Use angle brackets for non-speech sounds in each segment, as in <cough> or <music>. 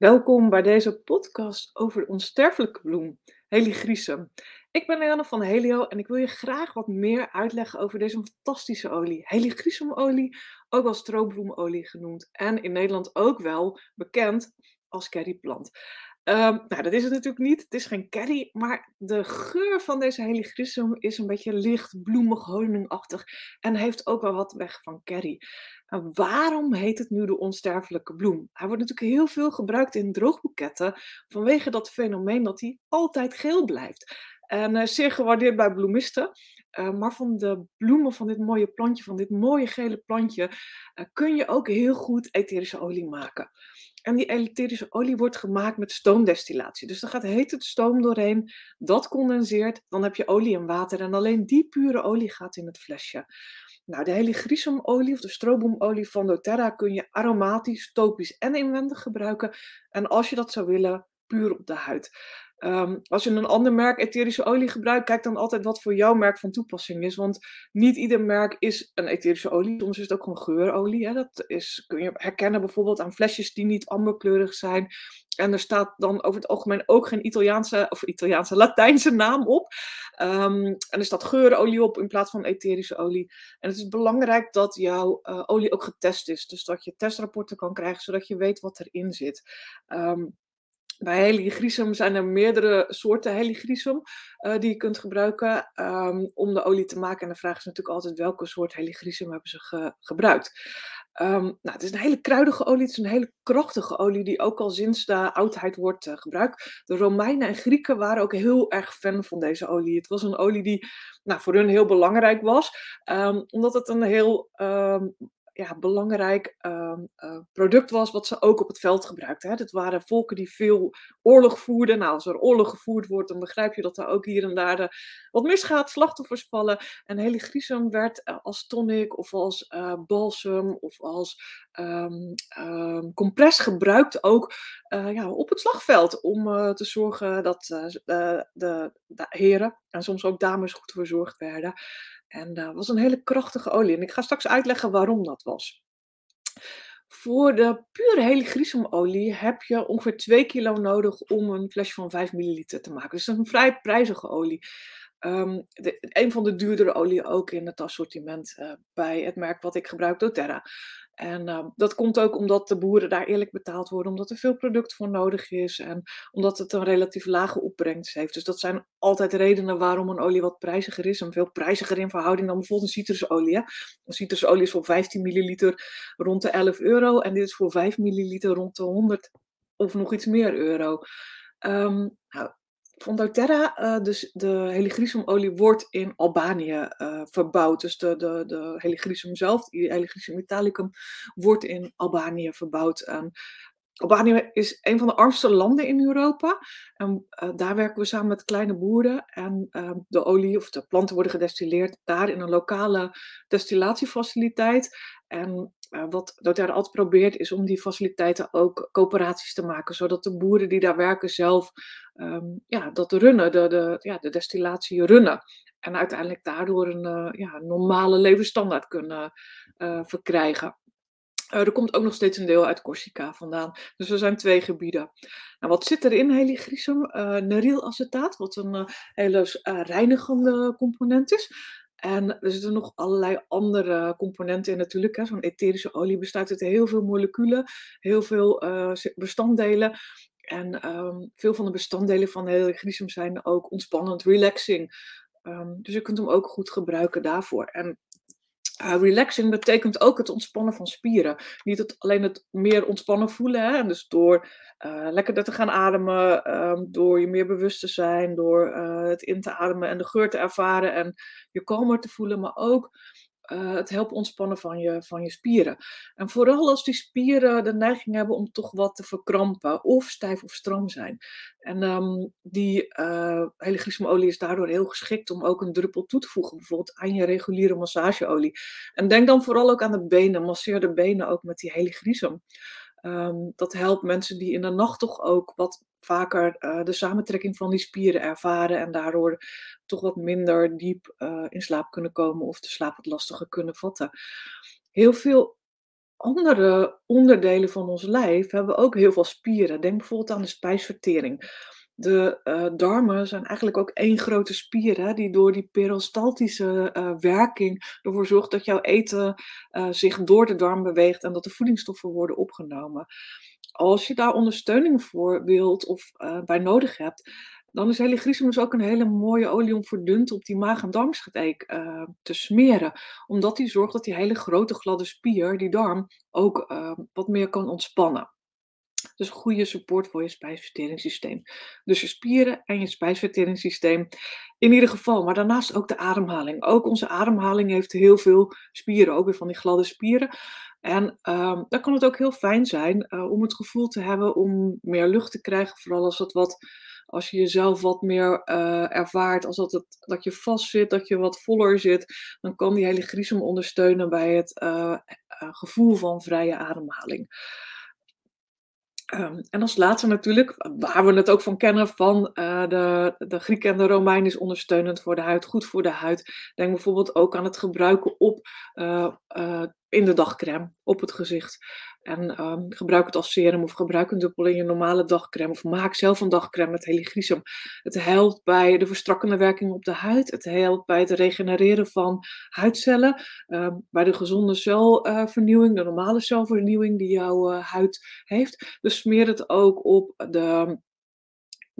Welkom bij deze podcast over de onsterfelijke bloem, Heligrisum. Ik ben Leanne van Helio en ik wil je graag wat meer uitleggen over deze fantastische olie. Heligrizumolie, ook wel stroobloemolie genoemd en in Nederland ook wel bekend als curryplant. Ehm, nou, dat is het natuurlijk niet. Het is geen curry, maar de geur van deze heligrisum is een beetje licht, bloemig, honingachtig en heeft ook wel wat weg van curry. Waarom heet het nu de onsterfelijke bloem? Hij wordt natuurlijk heel veel gebruikt in droogboeketten vanwege dat fenomeen dat hij altijd geel blijft. En uh, zeer gewaardeerd bij bloemisten. Uh, maar van de bloemen van dit mooie plantje, van dit mooie gele plantje, uh, kun je ook heel goed etherische olie maken. En die etherische olie wordt gemaakt met stoomdestillatie. Dus er gaat hete stoom doorheen, dat condenseert, dan heb je olie en water en alleen die pure olie gaat in het flesje. Nou, de heligrizumolie of de stroboemolie van doTERRA kun je aromatisch, topisch en inwendig gebruiken. En als je dat zou willen, puur op de huid. Um, als je een ander merk etherische olie gebruikt, kijk dan altijd wat voor jouw merk van toepassing is. Want niet ieder merk is een etherische olie. Soms is het ook gewoon geurolie. Hè. Dat is, kun je herkennen bijvoorbeeld aan flesjes die niet amberkleurig zijn. En er staat dan over het algemeen ook geen Italiaanse of Italiaanse Latijnse naam op. Um, en er staat geurolie op in plaats van etherische olie. En het is belangrijk dat jouw uh, olie ook getest is. Dus dat je testrapporten kan krijgen, zodat je weet wat erin zit. Um, bij heligrisum zijn er meerdere soorten heligrisum uh, die je kunt gebruiken um, om de olie te maken. En de vraag is natuurlijk altijd welke soort heligrisum hebben ze ge gebruikt. Um, nou, het is een hele kruidige olie, het is een hele krachtige olie die ook al sinds de oudheid wordt uh, gebruikt. De Romeinen en Grieken waren ook heel erg fan van deze olie. Het was een olie die nou, voor hun heel belangrijk was, um, omdat het een heel ja, belangrijk uh, uh, product was wat ze ook op het veld gebruikten. Hè. Dat waren volken die veel oorlog voerden. Nou, als er oorlog gevoerd wordt, dan begrijp je dat er ook hier en daar de, wat misgaat, slachtoffers vallen. En heligrisum werd uh, als tonic of als eh, balsem of als um, compress gebruikt ook ja, op het slagveld om te zorgen dat de, de, heren en soms ook dames goed verzorgd werden. En dat was een hele krachtige olie. En ik ga straks uitleggen waarom dat was. Voor de pure heligrizumolie heb je ongeveer 2 kilo nodig om een flesje van 5 milliliter te maken. Dus is een vrij prijzige olie. Um, een van de duurdere olie ook in het assortiment uh, bij het merk wat ik gebruik, doTERRA. En uh, dat komt ook omdat de boeren daar eerlijk betaald worden, omdat er veel product voor nodig is en omdat het een relatief lage opbrengst heeft. Dus dat zijn altijd redenen waarom een olie wat prijziger is en veel prijziger in verhouding dan bijvoorbeeld een citrusolie. Hè? Een citrusolie is voor 15 milliliter rond de 11 euro en dit is voor 5 milliliter rond de 100 of nog iets meer euro. Um, nou, van doTERRA, uh, dus de heligrizumolie wordt in Albanië uh, verbouwd. Dus de, de, de zelf, heligrisum italicum, wordt in Albanië verbouwd. Albanië is een van de armste landen in Europa. En uh, daar werken we samen met kleine boeren. En de olie of de planten worden gedestilleerd daar in een lokale destillatiefaciliteit. En wat doTERRA altijd probeert is om die faciliteiten ook coöperaties te maken, zodat de boeren die daar werken zelf um, ja, dat runnen, de, de, ja, de destillatie runnen. En uiteindelijk daardoor een uh, ja, normale levensstandaard kunnen uh, verkrijgen. Uh, er komt ook nog steeds een deel uit Corsica vandaan. Dus er zijn twee gebieden. Nou, wat zit er in heligrisum? Uh, Nerylacetaat, wat een uh, hele reinigende component is. En er zitten nog allerlei andere componenten in natuurlijk. Zo'n etherische olie bestaat uit heel veel moleculen, heel veel bestanddelen. En um, veel van de bestanddelen van de heligrisum zijn ook ontspannend, relaxing. Um, dus je kunt hem ook goed gebruiken daarvoor. En uh, relaxing betekent ook het ontspannen van spieren. Niet alleen het meer ontspannen voelen. Hè? Dus door uh, lekkerder te gaan ademen, um, door je meer bewust te zijn, door uh, het in te ademen en de geur te ervaren en je kalmer te voelen, maar ook uh, het helpen ontspannen van je, van je spieren. En vooral als die spieren de neiging hebben om toch wat te verkrampen, of stijf of stram zijn. En um, die uh, heligrismolie is daardoor heel geschikt om ook een druppel toe te voegen, bijvoorbeeld aan je reguliere massageolie. En denk dan vooral ook aan de benen, masseer de benen ook met die heligrisum. Um, dat helpt mensen die in de nacht toch ook wat vaker uh, de samentrekking van die spieren ervaren en daardoor toch wat minder diep uh, in slaap kunnen komen of de slaap wat lastiger kunnen vatten. Heel veel andere onderdelen van ons lijf hebben ook heel veel spieren. Denk bijvoorbeeld aan de spijsvertering. De uh, darmen zijn eigenlijk ook één grote spier, hè, die door die peristaltische uh, werking ervoor zorgt dat jouw eten uh, zich door de darm beweegt en dat de voedingsstoffen worden opgenomen. Als je daar ondersteuning voor wilt of bij nodig hebt, dan is heligrisum ook een hele mooie olie om verdund op die maag- en darmschedijk uh, te smeren. Omdat die zorgt dat die hele grote gladde spier, die darm, ook wat meer kan ontspannen. Dus goede support voor je spijsverteringssysteem. Dus je spieren en je spijsverteringssysteem in ieder geval. Maar daarnaast ook de ademhaling. Ook onze ademhaling heeft heel veel spieren, ook weer van die gladde spieren. En uh, dan kan het ook heel fijn zijn uh, om het gevoel te hebben om meer lucht te krijgen. Vooral als het wat als je jezelf wat meer uh, ervaart, als dat, het, dat je vast zit, dat je wat voller zit, dan kan die hele grisum ondersteunen bij het uh, gevoel van vrije ademhaling. Um, en als laatste natuurlijk, waar we het ook van kennen van uh, de, de Grieken en de Romeinen, is ondersteunend voor de huid, goed voor de huid. Denk bijvoorbeeld ook aan het gebruiken op, uh, uh, in de dagcrème, op het gezicht. En um, gebruik het als serum of gebruik een dubbel in je normale dagcrème. Of maak zelf een dagcrème met heligrisum. Het helpt bij de verstrakkende werking op de huid. Het helpt bij het regenereren van huidcellen. Um, bij de gezonde celvernieuwing, de normale celvernieuwing die jouw uh, huid heeft. Dus smeer het ook op de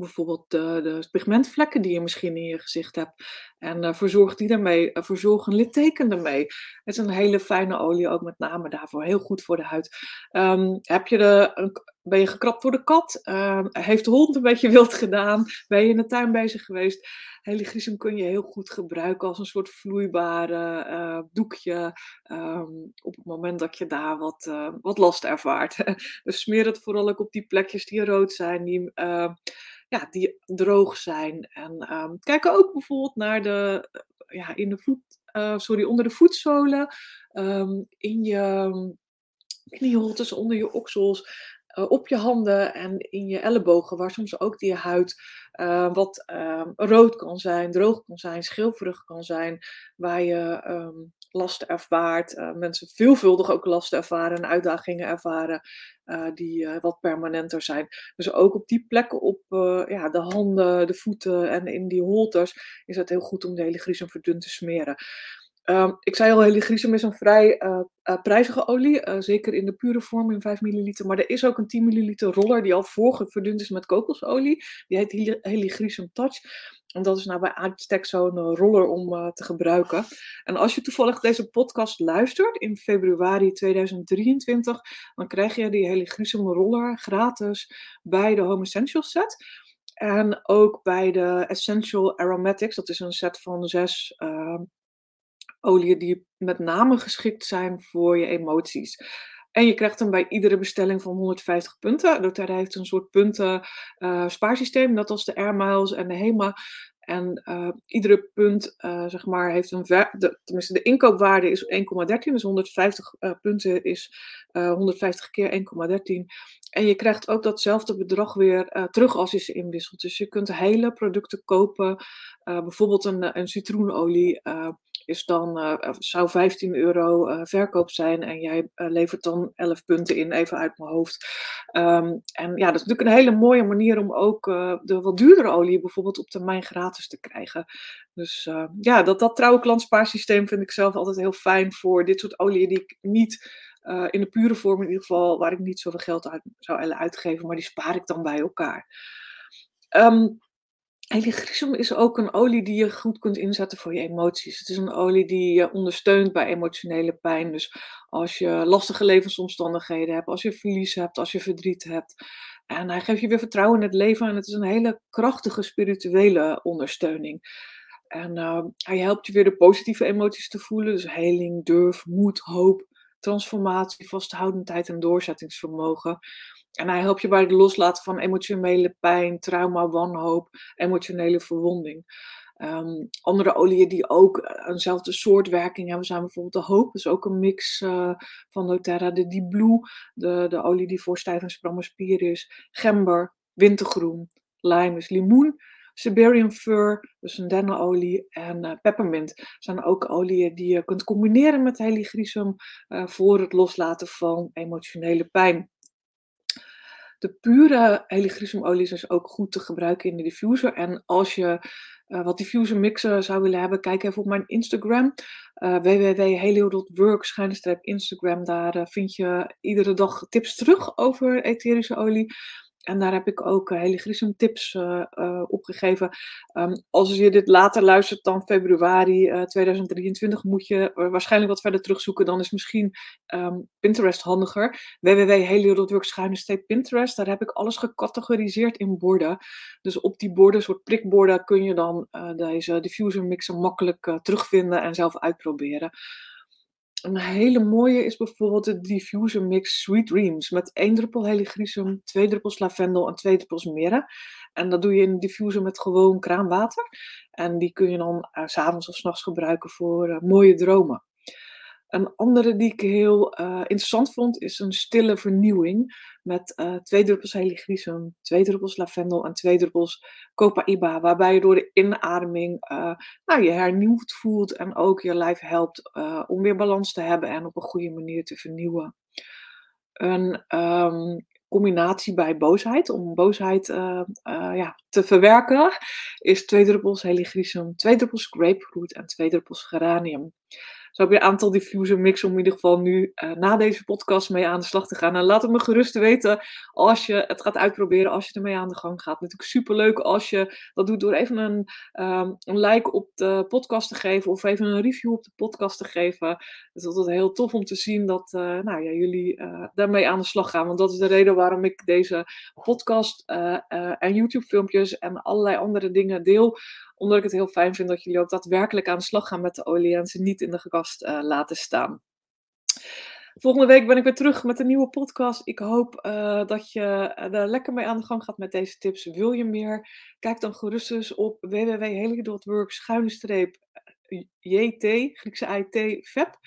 bijvoorbeeld de, de, pigmentvlekken die je misschien in je gezicht hebt. En uh, verzorg die daarmee, uh, verzorg een litteken ermee. Het is een hele fijne olie, ook met name daarvoor. Heel goed voor de huid. Um, heb je de, ben je gekrapt door de kat? Um, heeft de hond een beetje wild gedaan? Ben je in de tuin bezig geweest? Heligrisum kun je heel goed gebruiken als een soort vloeibare doekje. Um, op het moment dat je daar wat, wat last ervaart. <laughs> dus smeer het vooral ook op die plekjes die rood zijn. Die, ja, die droog zijn. En um, kijk ook bijvoorbeeld naar de, ja, in de voet, uh, sorry, onder de voetzolen, um, in je knieholtes, onder je oksels, op je handen en in je ellebogen, waar soms ook die huid uh, wat rood kan zijn, droog kan zijn, schilferig kan zijn, waar je um, last ervaart, uh, mensen veelvuldig ook last ervaren en uitdagingen ervaren die wat permanenter zijn. Dus ook op die plekken, op ja, de handen, de voeten en in die holters, is het heel goed om de hele grisum verdund te smeren. Um, ik zei al, heligrisum is een vrij uh, uh, prijzige olie, uh, zeker in de pure vorm in 5 milliliter. Maar er is ook een 10 milliliter roller die al voorgeverdund is met kokosolie. Die heet heligrisum Touch. En dat is nou bij uitstek zo'n roller om te gebruiken. En als je toevallig deze podcast luistert in februari 2023, dan krijg je die heligrisum roller gratis bij de Home Essentials set. En ook bij de Essential Aromatics, dat is een set van zes oliën die met name geschikt zijn voor je emoties. En je krijgt hem bij iedere bestelling van 150 punten. doTERRA heeft een soort punten uh, spaarsysteem, net als de Air Miles en de HEMA. En uh, iedere punt, uh, zeg maar, heeft een tenminste de inkoopwaarde is 1,13. Dus 150 uh, punten is 150 keer 1,13. En je krijgt ook datzelfde bedrag weer terug als je ze inwisselt. Dus je kunt hele producten kopen. bijvoorbeeld een, een citroenolie is dan, uh, zou 15 euro uh, verkoop zijn en jij levert dan 11 punten in, even uit mijn hoofd. Um, en ja, dat is natuurlijk een hele mooie manier om ook de wat duurdere olie bijvoorbeeld op termijn gratis te krijgen. Dus ja, dat, dat trouwe klantspaarsysteem vind ik zelf altijd heel fijn voor dit soort olie die ik niet in de pure vorm in ieder geval, waar ik niet zoveel geld uit zou uitgeven, maar die spaar ik dan bij elkaar. Um, Heligrisum is ook een olie die je goed kunt inzetten voor je emoties. Het is een olie die je ondersteunt bij emotionele pijn. Dus als je lastige levensomstandigheden hebt, als je verlies hebt, als je verdriet hebt. En hij geeft je weer vertrouwen in het leven en het is een hele krachtige spirituele ondersteuning. En uh, hij helpt je weer de positieve emoties te voelen. Dus heling, durf, moed, hoop, transformatie, vasthoudendheid en doorzettingsvermogen. En hij helpt je bij het loslaten van emotionele pijn, trauma, wanhoop, emotionele verwonding. Um, andere oliën die ook eenzelfde soort werking hebben zijn bijvoorbeeld de Hoop. Dat is ook een mix uh, van doTERRA. De Deep Blue, de, de olie die voor stijf en is. Gember, wintergroen, lime is limoen. Siberian Fir, dus een dennenolie, en uh, peppermint zijn ook oliën die je kunt combineren met heligrisum uh, voor het loslaten van emotionele pijn. De pure heligrisimolie is dus ook goed te gebruiken in de diffuser. En als je uh, wat diffuser mixen zou willen hebben, kijk even op mijn Instagram. Uh, www.helio.work, Instagram. Daar vind je iedere dag tips terug over etherische olie. En daar heb ik ook hele Grisum tips uh, uh, opgegeven. Um, als je dit later luistert dan februari uh, 2023, moet je waarschijnlijk wat verder terugzoeken. Dan is misschien um, Pinterest handiger. www.helio.work Pinterest. Daar heb ik alles gecategoriseerd in borden. Dus op die borden, soort prikborden, kun je dan deze diffuser mixen makkelijk terugvinden en zelf uitproberen. Een hele mooie is bijvoorbeeld de diffuser mix Sweet Dreams. Met één druppel heligrisum, twee druppels lavendel en twee druppels mirre. En dat doe je in een diffuser met gewoon kraanwater. En die kun je dan uh, s'avonds of s'nachts gebruiken voor uh, mooie dromen. Een andere die ik heel uh, interessant vond is een stille vernieuwing. Met uh, twee druppels heligrisum, twee druppels lavendel en twee druppels copaiba. Waarbij je door de inademing uh, nou, je hernieuwd voelt en ook je lijf helpt om weer balans te hebben en op een goede manier te vernieuwen. Een um, combinatie bij boosheid, om boosheid ja, te verwerken, is twee druppels heligrisum, twee druppels grapefruit en twee druppels geranium. Zo heb je een aantal diffuser mix om in ieder geval nu uh, na deze podcast mee aan de slag te gaan. En laat het me gerust weten als je het gaat uitproberen, als je ermee aan de gang gaat. Natuurlijk superleuk als je dat doet door even een, um, een like op de podcast te geven of even een review op de podcast te geven. Het is altijd heel tof om te zien dat uh, nou, ja, jullie uh, daarmee aan de slag gaan. Want dat is de reden waarom ik deze podcast en YouTube filmpjes en allerlei andere dingen deel omdat ik het heel fijn vind dat jullie ook daadwerkelijk aan de slag gaan met de olie en ze niet in de kast uh, laten staan. Volgende week ben ik weer terug met een nieuwe podcast. Ik hoop uh, dat je uh, daar lekker mee aan de gang gaat met deze tips. Wil je meer? Kijk dan gerust eens op www.helig.work schuine streep JT, Griekse IT, FEP.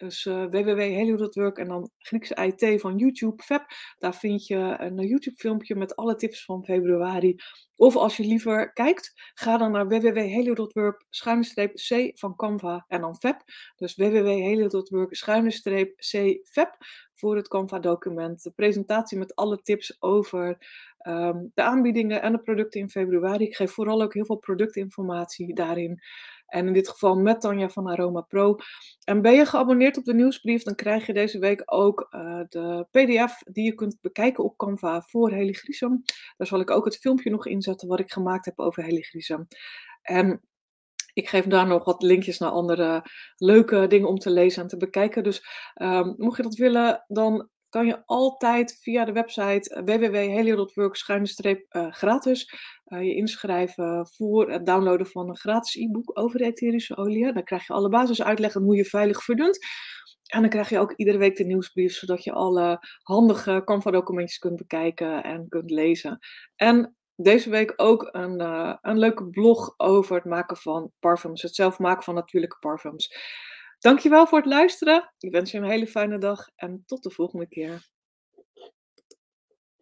Dus uh, www.helio.work en dan Griekse IT van YouTube, Fab. Daar vind je een YouTube-filmpje met alle tips van februari. Of als je liever kijkt, ga dan naar www.helio.work C van Canva en dan Fab. Dus www.helio.work C Fab voor het Canva-document. De presentatie met alle tips over um, de aanbiedingen en de producten in februari. Ik geef vooral ook heel veel productinformatie daarin. En in dit geval met Tanja van Aroma Pro. En ben je geabonneerd op de nieuwsbrief, dan krijg je deze week ook uh, de PDF die je kunt bekijken op Canva voor Heligrisum. Daar zal ik ook het filmpje nog inzetten wat ik gemaakt heb over Heligrisum. En ik geef daar nog wat linkjes naar andere leuke dingen om te lezen en te bekijken. Dus um, mocht je dat willen, dan kan je altijd via de website www.helio.work uh, gratis uh, je inschrijven voor het downloaden van een gratis e-book over de etherische olie. Dan krijg je alle basisuitleggen hoe je veilig verdunt. En dan krijg je ook iedere week de nieuwsbrief, zodat je alle handige Canva-documentjes kunt bekijken en kunt lezen. En deze week ook een, een leuke blog over het maken van parfums, het zelf maken van natuurlijke parfums. Dankjewel voor het luisteren. Ik wens je een hele fijne dag en tot de volgende keer.